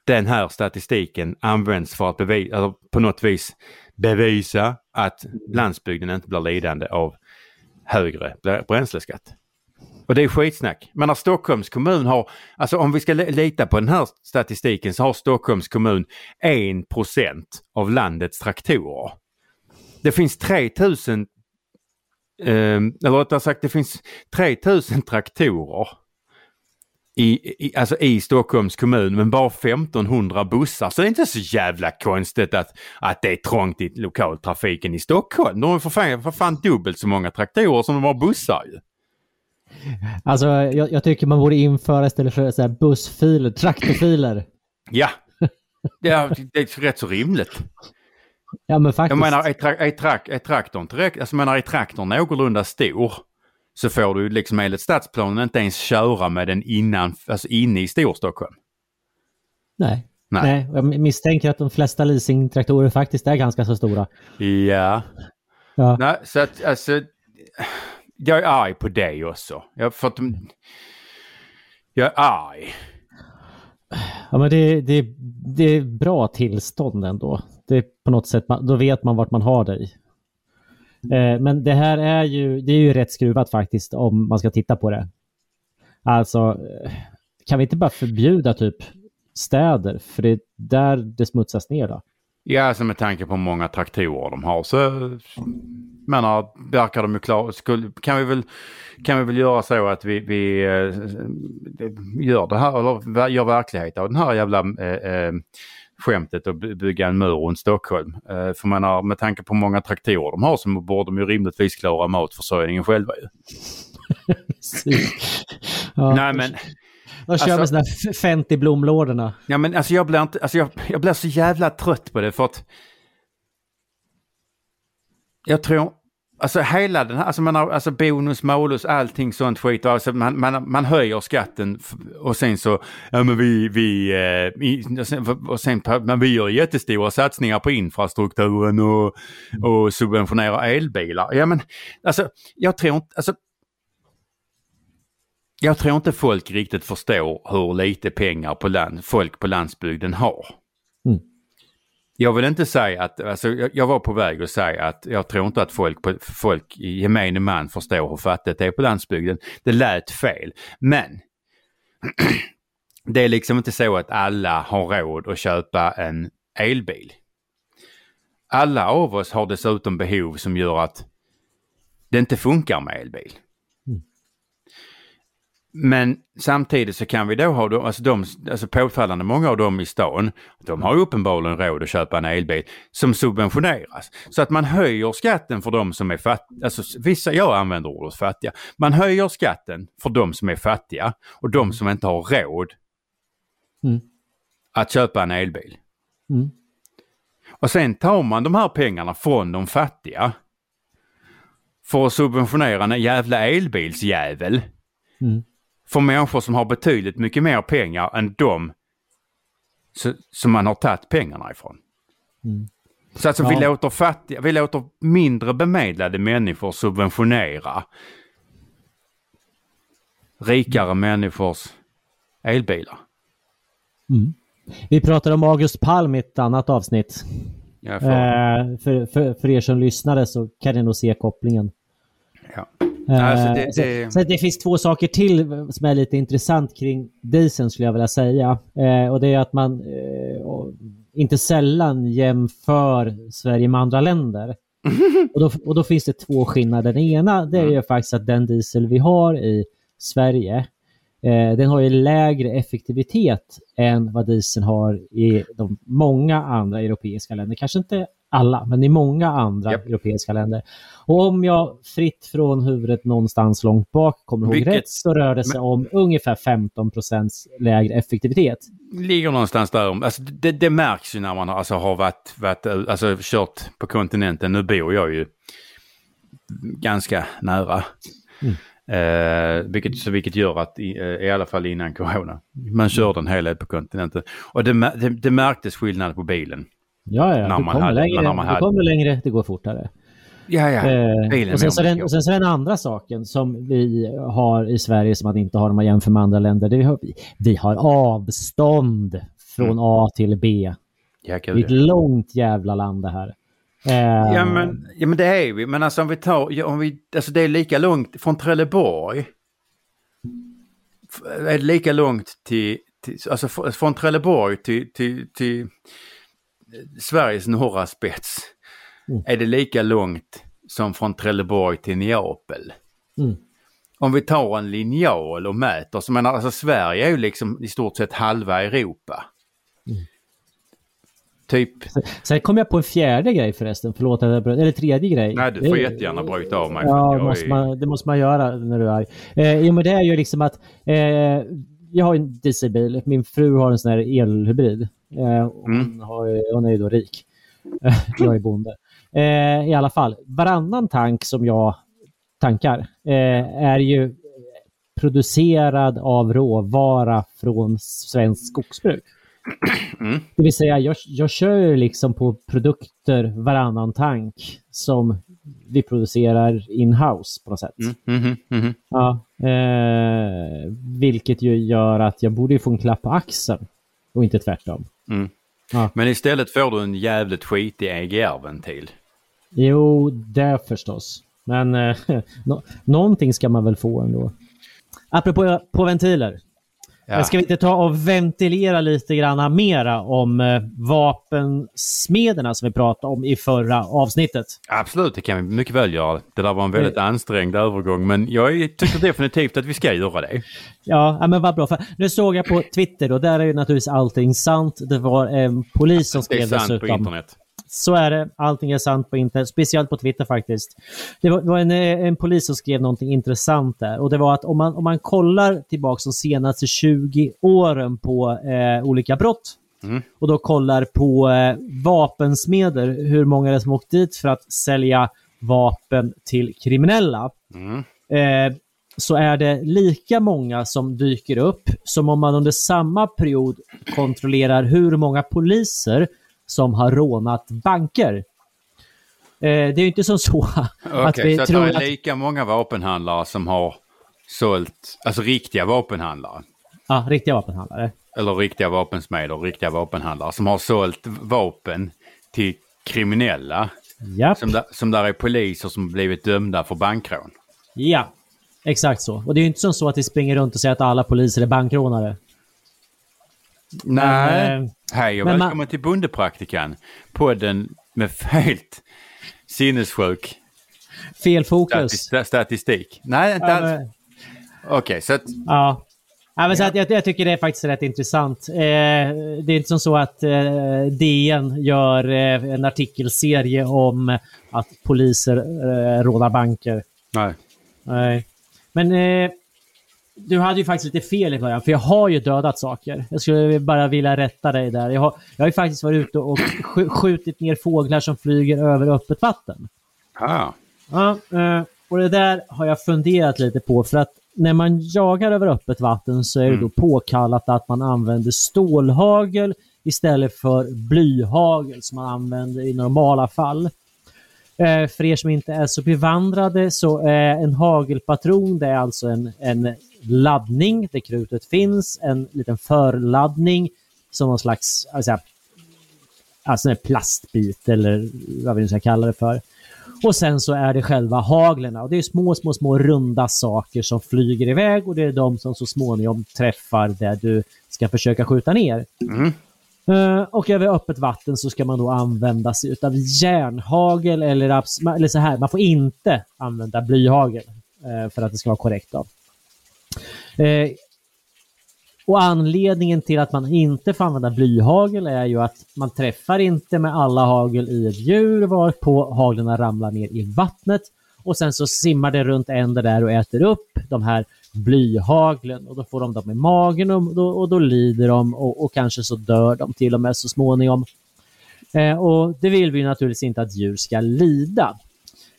den här statistiken används för att bevisa, alltså på något vis bevisa att landsbygden inte blir lidande av högre bränsleskatt. Och det är skitsnack. Men när Stockholms kommun har, alltså om vi ska lita på den här statistiken så har Stockholms kommun 1 av landets traktorer. Det finns 3000, eh, eller rättare sagt det finns 3000 traktorer i, i, alltså i Stockholms kommun men bara 1500 bussar. Så det är inte så jävla konstigt att, att det är trångt i lokaltrafiken i Stockholm. De har för fan, för fan dubbelt så många traktorer som de har bussar ju. Alltså, jag, jag tycker man borde införa istället för så här bussfiler, traktorfiler. Ja, det är, det är rätt så rimligt. Ja, men faktiskt. Jag menar, är, tra är, tra är traktorn tillräckligt, alltså menar, är traktorn någorlunda stor så får du liksom enligt stadsplanen inte ens köra med den innan, alltså inne i Storstockholm. Nej. Nej. Nej. Jag misstänker att de flesta leasingtraktorer faktiskt är ganska så stora. Ja. Ja. Nej, så att alltså, jag är arg på dig också. Jag för att, Jag är arg. Ja, men det, det, det är bra tillstånd ändå. Det är på något sätt, då vet man vart man har dig. Eh, men det här är ju, det är ju rätt skruvat faktiskt om man ska titta på det. Alltså, kan vi inte bara förbjuda typ städer? För det är där det smutsas ner då. Ja, alltså med tanke på hur många traktorer de har så menar, verkar de ju klara. Kan, vi väl, kan vi väl göra så att vi, vi äh, gör det här, eller gör verklighet av den här jävla äh, skämtet och bygga en mur runt Stockholm. Äh, för menar, med tanke på hur många traktorer de har så borde de ju rimligtvis klara matförsörjningen själva ju. ja. Nej men de kör alltså, med sådana här Fenty blomlådorna. Ja men alltså jag blir inte, alltså jag, jag blir så jävla trött på det för att jag tror, alltså hela den här, alltså, man har, alltså bonus, malus, allting sånt skit. Alltså man, man, man höjer skatten och sen så, ja men vi, vi, eh, och sen, men vi gör jättestora satsningar på infrastrukturen och, och subventionerar elbilar. Ja men alltså, jag tror inte, alltså jag tror inte folk riktigt förstår hur lite pengar på land, folk på landsbygden har. Mm. Jag vill inte säga att, alltså, jag, var på väg att säga att jag tror inte att folk, på, folk i gemene man förstår hur fattigt det är på landsbygden. Det lät fel. Men det är liksom inte så att alla har råd att köpa en elbil. Alla av oss har dessutom behov som gör att det inte funkar med elbil. Men samtidigt så kan vi då ha, de, alltså, de, alltså påfallande många av dem i stan, de har uppenbarligen råd att köpa en elbil som subventioneras. Så att man höjer skatten för de som är fattiga, alltså vissa, jag använder ordet fattiga, man höjer skatten för de som är fattiga och de som inte har råd mm. att köpa en elbil. Mm. Och sen tar man de här pengarna från de fattiga för att subventionera en jävla elbilsjävel. Mm för människor som har betydligt mycket mer pengar än de som man har tagit pengarna ifrån. Mm. Så alltså ja. vi, låter fattiga, vi låter mindre bemedlade människor subventionera rikare mm. människors elbilar. Mm. Vi pratade om August Palm i ett annat avsnitt. Ja, för... Eh, för, för, för er som lyssnade så kan ni nog se kopplingen. Ja. Alltså det, det... Så, så, det finns två saker till som är lite intressant kring dieseln skulle jag vilja säga. Eh, och det är att man eh, inte sällan jämför Sverige med andra länder. och, då, och då finns det två skillnader. Den ena det är ju faktiskt att den diesel vi har i Sverige eh, den har ju lägre effektivitet än vad dieseln har i de många andra europeiska länder. Kanske inte alla, men i många andra yep. europeiska länder. Och om jag fritt från huvudet någonstans långt bak kommer ihåg Vilket? rätt så rör det sig men... om ungefär 15% lägre effektivitet. Ligger någonstans där. Alltså, det, det märks ju när man alltså, har varit, varit, alltså, kört på kontinenten. Nu bor jag ju ganska nära. Mm. Eh, vilket, så vilket gör att, i, eh, i alla fall innan corona, man körde en hel del på kontinenten. Och det, det, det märktes skillnad på bilen. Ja, ja. du kommer, hade, längre, du kommer längre, det går fortare. Ja, ja. Eh, och, sen så den, och sen så den andra saken som vi har i Sverige som man inte har om man jämför med andra länder. Det vi, har, vi har avstånd från mm. A till B. Ja, det är ett långt jävla land det här. Eh, ja, men, ja men det är vi. Men alltså om vi tar, om vi, alltså det är lika långt från Trelleborg. Är det lika långt till, till alltså från Trelleborg till, till, till Sveriges norra spets mm. är det lika långt som från Trelleborg till Neapel. Mm. Om vi tar en linjal och mäter, så menar alltså Sverige är ju liksom i stort sett halva Europa. Mm. typ... Sen kom jag på en fjärde grej förresten, förlåt att jag bröt, eller tredje grej. Nej, du får Det- jättegärna bryta av mig. Ja, det måste, är- man, det måste man göra när du är arg. Eh, jo, men det är ju liksom att eh, jag har en dieselbil. Min fru har en sån här elhybrid. Eh, och Mm. hon, har, hon är ju då rik. Jag är bonde. Eh, I alla fall, varannan tank som jag tankar eh, är ju producerad av råvara från svenskt skogsbruk. Mm. Det vill säga, jag, jag kör liksom på produkter varannan tank som vi producerar in-house på något sätt. Mm, mhm, mhm. Ja, eh, vilket ju gör att jag borde ju få en klapp på axeln och inte tvärtom. Men istället får du en jävligt skitig EGR-ventil. Jo, det förstås. Men eh, nå- någonting ska man väl få ändå. Apropå på ventiler. Ja. Ska vi inte ta och ventilera lite grann mera om eh, vapensmederna som vi pratade om i förra avsnittet? Absolut, det kan vi mycket väl göra. Det där var en väldigt ansträngd övergång men jag tycker definitivt att vi ska göra det. Ja, men vad bra. För nu såg jag på Twitter och där är ju naturligtvis allting sant. Det var en polis som Det är skrev sant på dessutom. internet. Så är det. Allting är sant på internet. Speciellt på Twitter faktiskt. Det var, det var en, eh, en polis som skrev någonting intressant där. Och det var att om man, om man kollar tillbaka de senaste 20 åren på eh, olika brott Mm. och då kollar på eh, vapensmeder, hur många det är som åkt dit för att sälja vapen till kriminella. Mm. Eh, så är det lika många som dyker upp som om man under samma period kontrollerar hur många poliser som har rånat banker. Eh, det är ju inte som så att Okej, vi så att tror det är att... lika många vapenhandlare som har sålt, alltså riktiga vapenhandlare. Ja, riktiga vapenhandlare. Eller riktiga vapensmeder, riktiga vapenhandlare som har sålt vapen till kriminella. Japp. Som, där, som där är poliser som blivit dömda för bankrån. Ja, exakt så. Och det är ju inte som så att vi springer runt och säger att alla poliser är bankrånare. Nej. Men, eh, Hej och men man- välkommen till Bondepraktikan. Podden med helt sinnessjuk Fel fokus. stati- statistik. Nej, inte alls. men- Okej, så att... Ja. Ja, men så att jag, jag tycker det är faktiskt rätt intressant. Eh, det är inte som så att eh, DN gör eh, en artikelserie om att poliser eh, rånar banker. Nej. Nej. Men eh, du hade ju faktiskt lite fel i början, för jag har ju dödat saker. Jag skulle bara vilja rätta dig där. Jag har, jag har ju faktiskt varit ute och sk- skjutit ner fåglar som flyger över öppet vatten. Ah. Ja, eh, och det där har jag funderat lite på för att när man jagar över öppet vatten så är det då påkallat att man använder stålhagel istället för blyhagel som man använder i normala fall. Eh, För er som inte är så bevandrade så är en hagelpatron det är alltså en, en laddning där krutet finns, en liten förladdning som någon slags alltså, alltså en plastbit eller vad vi nu ska kalla det för. Och sen så är det själva haglerna. Och det är små, små, små runda saker som flyger iväg och det är de som så småningom träffar där du ska försöka skjuta ner. Mm. Eh, och över öppet vatten så ska man då använda sig av järnhagel eller, eller så här, man får inte använda blyhagel eh, för att det ska vara korrekt. Då. Eh, och anledningen till att man inte får använda blyhagel är ju att man träffar inte med alla hagel i ett djur varpå haglen ramlar ner i vattnet och sen så simmar det runt änder där och äter upp de här blyhaglen och då får de dem i magen och då, och då lider de och, och kanske så dör de till och med så småningom. Eh, och det vill vi naturligtvis inte att djur ska lida.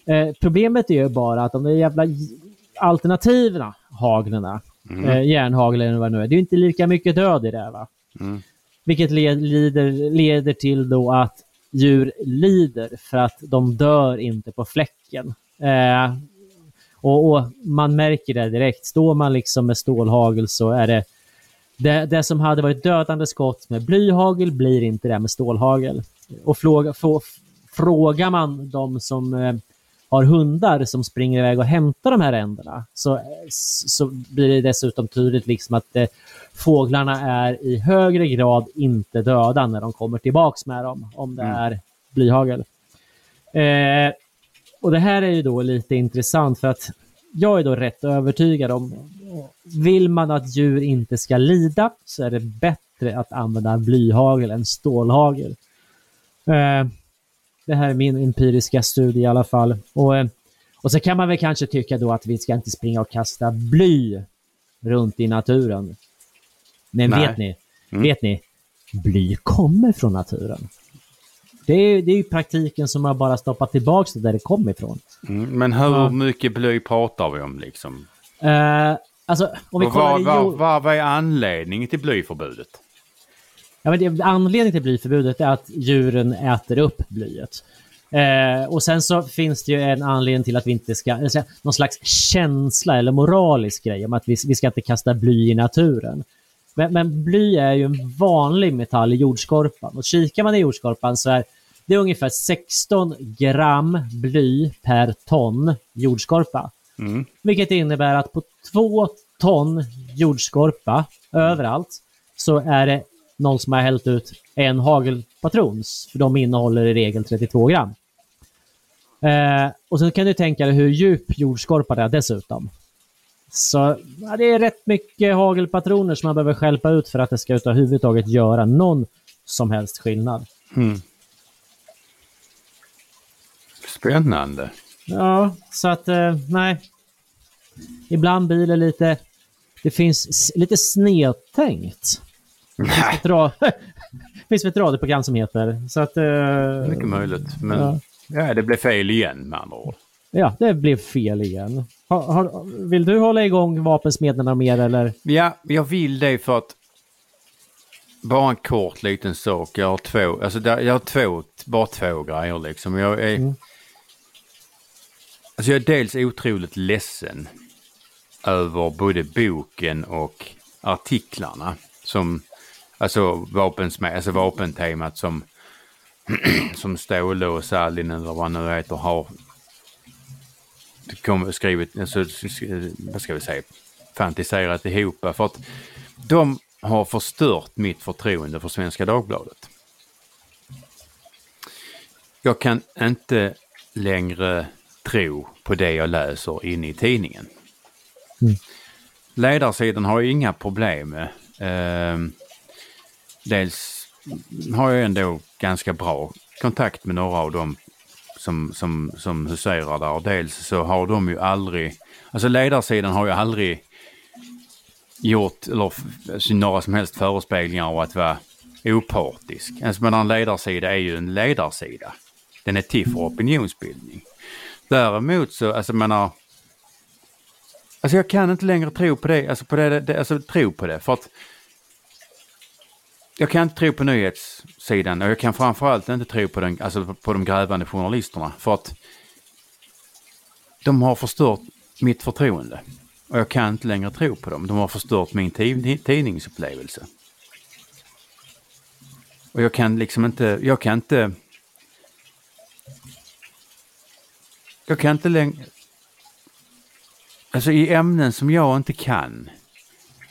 Eh, problemet är ju bara att de där jävla alternativen haglarna, eh, järnhagel eller vad det nu är, det är inte lika mycket död i det. Va? Mm. Vilket led, lider, leder till då att djur lider för att de dör inte på fläcken. Eh, och, och Man märker det direkt. Står man liksom med stålhagel så är det det, det som hade varit dödande skott med blyhagel blir inte det med stålhagel. Och fråga, få, frågar man de som eh, har hundar som springer iväg och hämtar de här änderna så, så blir det dessutom tydligt liksom att eh, fåglarna är i högre grad inte döda när de kommer tillbaks med dem om det är blyhagel. Eh, och det här är ju då lite intressant för att jag är då rätt övertygad om vill man att djur inte ska lida så är det bättre att använda blyhagel än stålhagel. Eh, det här är min empiriska studie i alla fall. Och, eh, och så kan man väl kanske tycka då att vi ska inte springa och kasta bly runt i naturen. Men Nej. vet ni? Mm. Vet ni? Bly kommer från naturen. Det är, det är ju praktiken som man bara stoppat tillbaka det där det kom ifrån. Mm, men hur Ja. mycket bly pratar vi om liksom? Eh, alltså, om vi kollar vad, vad, vad, vad är anledningen till blyförbudet? Ja, men det, anledningen till blyförbudet är att djuren äter upp blyet. Eh, och sen så finns det ju en anledning till att vi inte ska, alltså, någon slags känsla eller moralisk grej om att vi, vi ska inte kasta bly i naturen. Men, men bly är ju en vanlig metall i jordskorpan och kikar man i jordskorpan så är det är ungefär 16 gram bly per ton jordskorpa. Mm. Vilket innebär att på två ton jordskorpa överallt så är det någon som har hällt ut en hagelpatrons. För de innehåller i regel 32 gram. Eh, och så kan du tänka dig hur djup jordskorpan är dessutom. Så ja, det är rätt mycket hagelpatroner som man behöver skälpa ut för att det ska överhuvudtaget göra någon som helst skillnad. Mm. Spännande. Ja, så att eh, nej. Ibland blir det lite... Det finns lite snedtänkt. Nej, Ett ra- Det finns ett radioprogram som heter. Så att... eh, mycket möjligt. Men Ja. ja. det blev fel igen med andra ord. Ja, det blev fel igen. Har, har, vill du hålla igång vapensmederna mer eller? Ja, jag vill det för att bara en kort liten sak. Jag har två, alltså där, jag har två, bara två grejer liksom. Jag är, Mm. alltså jag är dels otroligt ledsen över både boken och artiklarna som, alltså vapensmed, alltså vapentemat som, som Ståhle och Salin eller vad han nu heter har kom, skrivit, alltså, vad ska vi säga, fantiserat ihop. För att de har förstört mitt förtroende för Svenska Dagbladet. Jag kan inte längre tro på det jag läser inne i tidningen. Mm. Ledarsidan har inga problem med. Ehm, dels har jag ändå ganska bra kontakt med några av dem som, som, som huserar där. Och dels så har de ju aldrig, alltså ledarsidan har ju aldrig gjort eller, alltså några som helst förespeglingar av att vara opartisk. Alltså, men en ledarsida är ju en ledarsida. Den är till för opinionsbildning. Däremot så, alltså menar, alltså jag kan inte längre tro på det, alltså på det, det alltså tro på det för att jag kan inte tro på nyhetssidan och jag kan framförallt inte tro på, den, alltså på de grävande journalisterna för att de har förstört mitt förtroende. Och jag kan inte längre tro på dem. De har förstört min tidningsupplevelse. Och jag kan liksom inte, jag kan inte... Jag kan inte längre... Alltså i ämnen som jag inte kan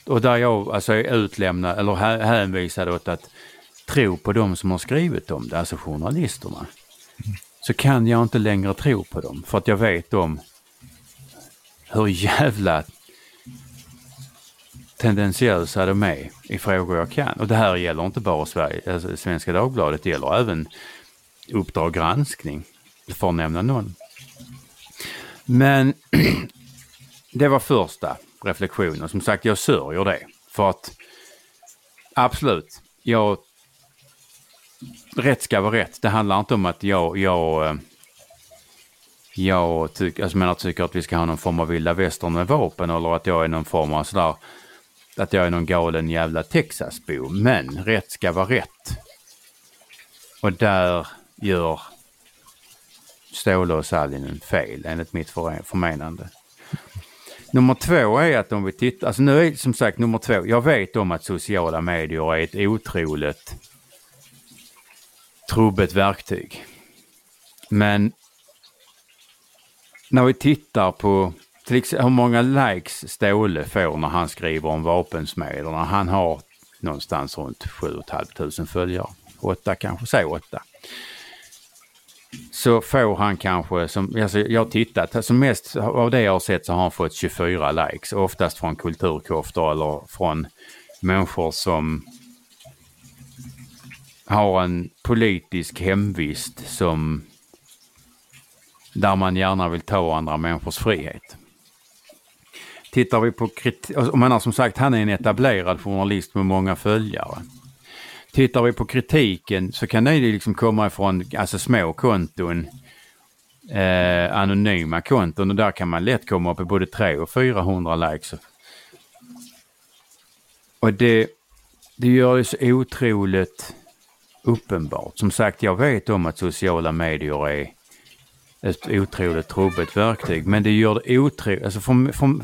och där jag alltså är utlämnad eller hänvisad åt att tro på de som har skrivit om det, alltså journalisterna. Så kan jag inte längre tro på dem för att jag vet om hur jävla tendentiösa de är i frågor jag kan. Och det här gäller inte bara Sverige, alltså Svenska Dagbladet, det gäller även Uppdrag granskning, för att nämna någon. Men det var första Reflektioner, Som sagt, jag sörjer det. För att absolut, jag... Rätt ska vara rätt. Det handlar inte om att jag, jag, eh, jag tyck, alltså menar, tycker att vi ska ha någon form av vilda västern med vapen eller att jag är någon form av sådär, att jag är någon galen jävla Texasbo. Men rätt ska vara rätt. Och där gör Ståle och Sallinen fel enligt mitt förmenande. Nummer två är att om vi tittar, alltså nu är som sagt nummer två, jag vet om att sociala medier är ett otroligt trubbigt verktyg. Men när vi tittar på till exempel hur många likes Ståhle får när han skriver om vapensmederna. Han har någonstans runt 7 500 följare. Åtta kanske, säg åtta. Så får han kanske, som, alltså jag har tittat, som mest av det jag har sett så har han fått 24 likes. Oftast från kulturkoftor eller från människor som har en politisk hemvist som där man gärna vill ta andra människors frihet. Tittar vi på kritik, man menar som sagt han är en etablerad journalist med många följare. Tittar vi på kritiken så kan det liksom komma ifrån alltså små konton, eh, anonyma konton och där kan man lätt komma upp i både 300 och 400 likes. Och det, det gör det så otroligt uppenbart. Som sagt, jag vet om att sociala medier är ett otroligt trubbigt verktyg. Men det gör det otroligt, alltså för, från,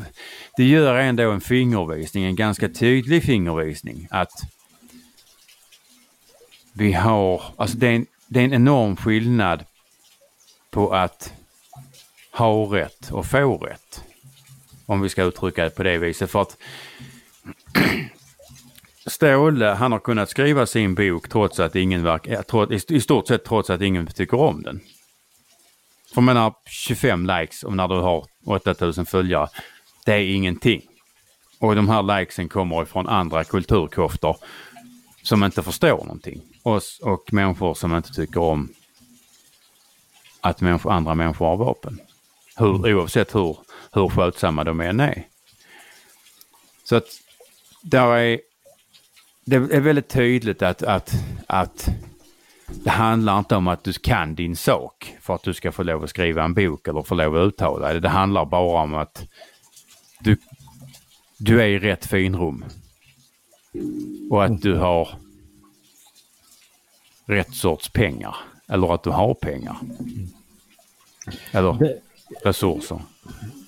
det gör ändå en fingervisning, en ganska tydlig fingervisning att vi har, alltså det är en, det är en enorm skillnad på att ha rätt och få rätt. Om vi ska uttrycka det på det viset. För att Ståhle, han har kunnat skriva sin bok trots att ingen verkar, eh, i stort sett trots att ingen tycker om den. För man menar 25 likes och när du har 8000 följare, det är ingenting. Och de här likesen kommer ifrån andra kulturkoftor som inte förstår någonting. Och, och människor som inte tycker om att människor, andra människor har vapen. Hur, oavsett hur, hur skötsamma de än är. Så att där är, det är väldigt tydligt att, att, att det handlar inte om att du kan din sak för att du ska få lov att skriva en bok eller få lov att uttala det. Det handlar bara om att du, du är i rätt finrum. Och att du har rätt sorts pengar. Eller att du har pengar. Eller det, resurser.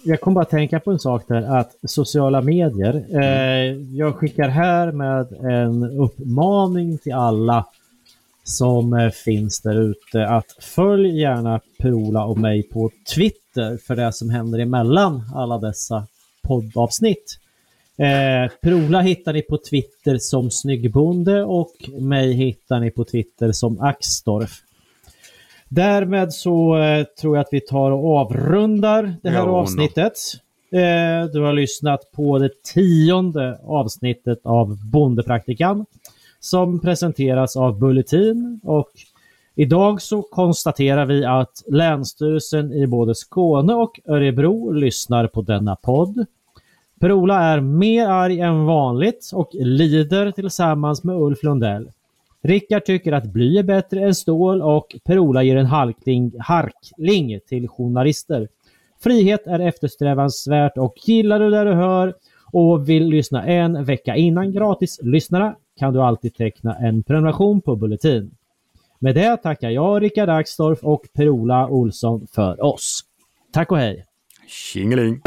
Jag kom bara att tänka på en sak där att sociala medier. Eh, jag skickar här med en uppmaning till alla som eh, finns där ute att följ gärna Perola och mig på Twitter för det som händer emellan alla dessa poddavsnitt. Eh, Perola hittar ni på Twitter som Snyggbonde och mig hittar ni på Twitter som Axdorf. Därmed så eh, tror jag att vi tar och avrundar det här ja, avsnittet. Eh, du har lyssnat på det tionde avsnittet av Bondepraktikan som presenteras av Bulletin och idag så konstaterar vi att Länsstyrelsen i både Skåne och Örebro lyssnar på denna podd. Per-Ola är mer arg än vanligt och lider tillsammans med Ulf Lundell. Rickard tycker att bly är bättre än stål och Per-Ola ger en halkling, harkling till journalister. Frihet är eftersträvansvärt och gillar du det du hör och vill lyssna en vecka innan gratis lyssnare kan du alltid teckna en prenumeration på Bulletin. Med det tackar jag Rickard Axdorff och Per-Ola Olsson för oss. Tack och hej! Tjingeling!